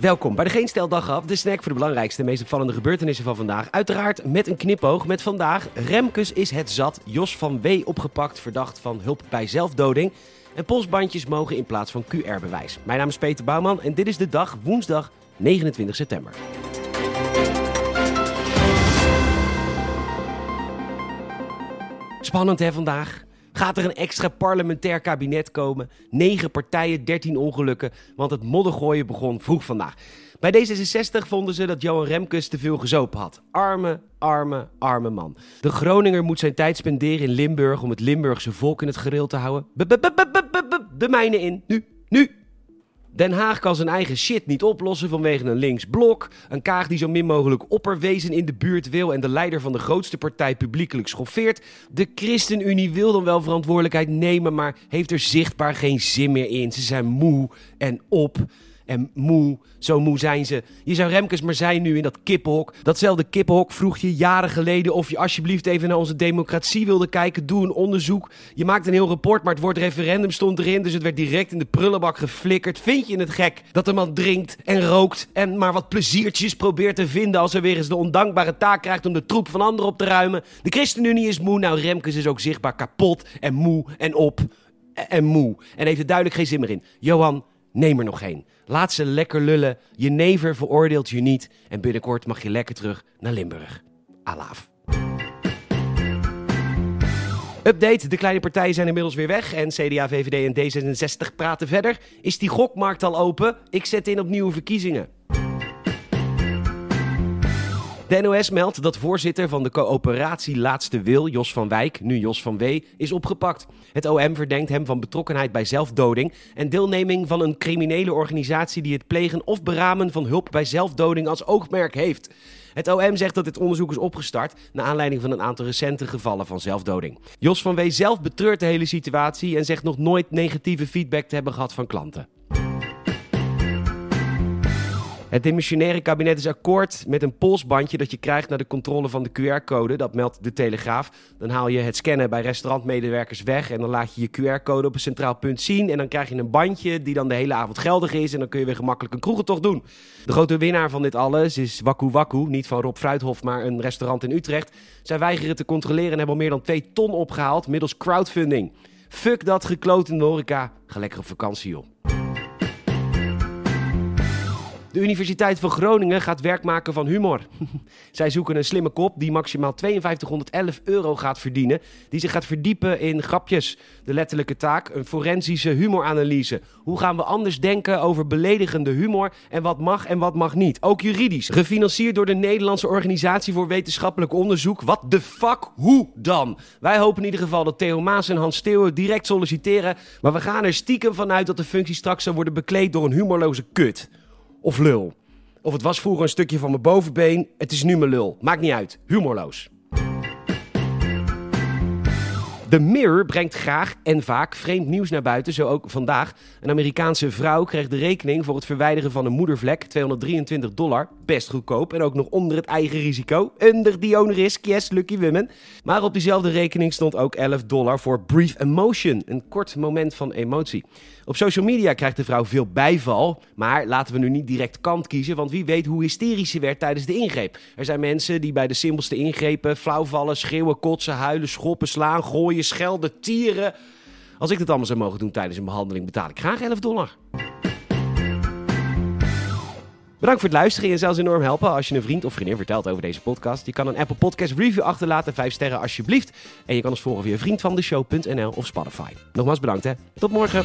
Welkom bij de Geen Stel Dag de snack voor de belangrijkste en meest opvallende gebeurtenissen van vandaag. Uiteraard met een knipoog met vandaag. Remkes is het zat, Jos van W. opgepakt, verdacht van hulp bij zelfdoding. En polsbandjes mogen in plaats van QR-bewijs. Mijn naam is Peter Bouwman en dit is de dag, woensdag 29 september. Spannend hè vandaag? Gaat er een extra parlementair kabinet komen? 9 partijen, 13 ongelukken, want het moddergooien begon vroeg vandaag. Bij D66 vonden ze dat Johan Remkes te veel gezopen had. Arme, arme, arme man. De Groninger moet zijn tijd spenderen in Limburg om het Limburgse volk in het gereel te houden. De mijnen in, nu, nu. Den Haag kan zijn eigen shit niet oplossen vanwege een links blok. Een Kaag die zo min mogelijk opperwezen in de buurt wil en de leider van de grootste partij publiekelijk schoffeert. De ChristenUnie wil dan wel verantwoordelijkheid nemen, maar heeft er zichtbaar geen zin meer in. Ze zijn moe en op en moe. Zo moe zijn ze. Je zou Remkes maar zijn nu in dat kippenhok. Datzelfde kippenhok vroeg je jaren geleden of je alsjeblieft even naar onze democratie wilde kijken. Doe een onderzoek. Je maakt een heel rapport, maar het woord referendum stond erin. Dus het werd direct in de prullenbak geflikkerd. Vind je het gek dat een man drinkt en rookt en maar wat pleziertjes probeert te vinden als hij weer eens de ondankbare taak krijgt om de troep van anderen op te ruimen? De ChristenUnie is moe. Nou, Remkes is ook zichtbaar kapot en moe en op en moe. En heeft er duidelijk geen zin meer in. Johan, neem er nog geen. Laat ze lekker lullen. Je never veroordeelt je niet. En binnenkort mag je lekker terug naar Limburg. Alaaf. Update, de kleine partijen zijn inmiddels weer weg en CDA, VVD en D66 praten verder. Is die gokmarkt al open? Ik zet in op nieuwe verkiezingen. De NOS meldt dat voorzitter van de coöperatie Laatste Wil, Jos van Wijk, nu Jos van W, is opgepakt. Het OM verdenkt hem van betrokkenheid bij zelfdoding en deelneming van een criminele organisatie die het plegen of beramen van hulp bij zelfdoding als oogmerk heeft. Het OM zegt dat dit onderzoek is opgestart naar aanleiding van een aantal recente gevallen van zelfdoding. Jos van W zelf betreurt de hele situatie en zegt nog nooit negatieve feedback te hebben gehad van klanten. Het demissionaire kabinet is akkoord met een polsbandje dat je krijgt naar de controle van de QR-code. Dat meldt de Telegraaf. Dan haal je het scannen bij restaurantmedewerkers weg en dan laat je je QR-code op een centraal punt zien. En dan krijg je een bandje die dan de hele avond geldig is en dan kun je weer gemakkelijk een kroegentocht doen. De grote winnaar van dit alles is Waku Waku, niet van Rob Fruithof, maar een restaurant in Utrecht. Zij weigeren te controleren en hebben al meer dan 2 ton opgehaald middels crowdfunding. Fuck dat gekloot in de horeca. Ga lekker op vakantie, joh. De Universiteit van Groningen gaat werk maken van humor. Zij zoeken een slimme kop die maximaal 5211 euro gaat verdienen. Die zich gaat verdiepen in grapjes. De letterlijke taak, een forensische humoranalyse. Hoe gaan we anders denken over beledigende humor en wat mag en wat mag niet? Ook juridisch. Gefinancierd door de Nederlandse Organisatie voor Wetenschappelijk Onderzoek. Wat de fuck? Hoe dan? Wij hopen in ieder geval dat Theo Maas en Hans Steeuwen direct solliciteren. Maar we gaan er stiekem vanuit dat de functie straks zal worden bekleed door een humorloze kut of lul. Of het was vroeger een stukje van mijn bovenbeen, het is nu mijn lul. Maakt niet uit. Humorloos. De Mirror brengt graag en vaak vreemd nieuws naar buiten, zo ook vandaag. Een Amerikaanse vrouw kreeg de rekening voor het verwijderen van een moedervlek, 223 dollar, best goedkoop en ook nog onder het eigen risico. Under the own risk, yes, lucky women. Maar op diezelfde rekening stond ook 11 dollar voor brief emotion, een kort moment van emotie. Op social media krijgt de vrouw veel bijval, maar laten we nu niet direct kant kiezen, want wie weet hoe hysterisch ze werd tijdens de ingreep. Er zijn mensen die bij de simpelste ingrepen flauwvallen, schreeuwen, kotsen, huilen, schoppen, slaan, gooien, schelden, tieren. Als ik dat allemaal zou mogen doen tijdens een behandeling, betaal ik graag 11 dollar. Bedankt voor het luisteren. Je zelfs enorm helpen als je een vriend of vriendin vertelt over deze podcast. Je kan een Apple Podcast review achterlaten, 5 sterren alsjeblieft. En je kan ons volgen via vriendvandeshow.nl of Spotify. Nogmaals bedankt hè. Tot morgen.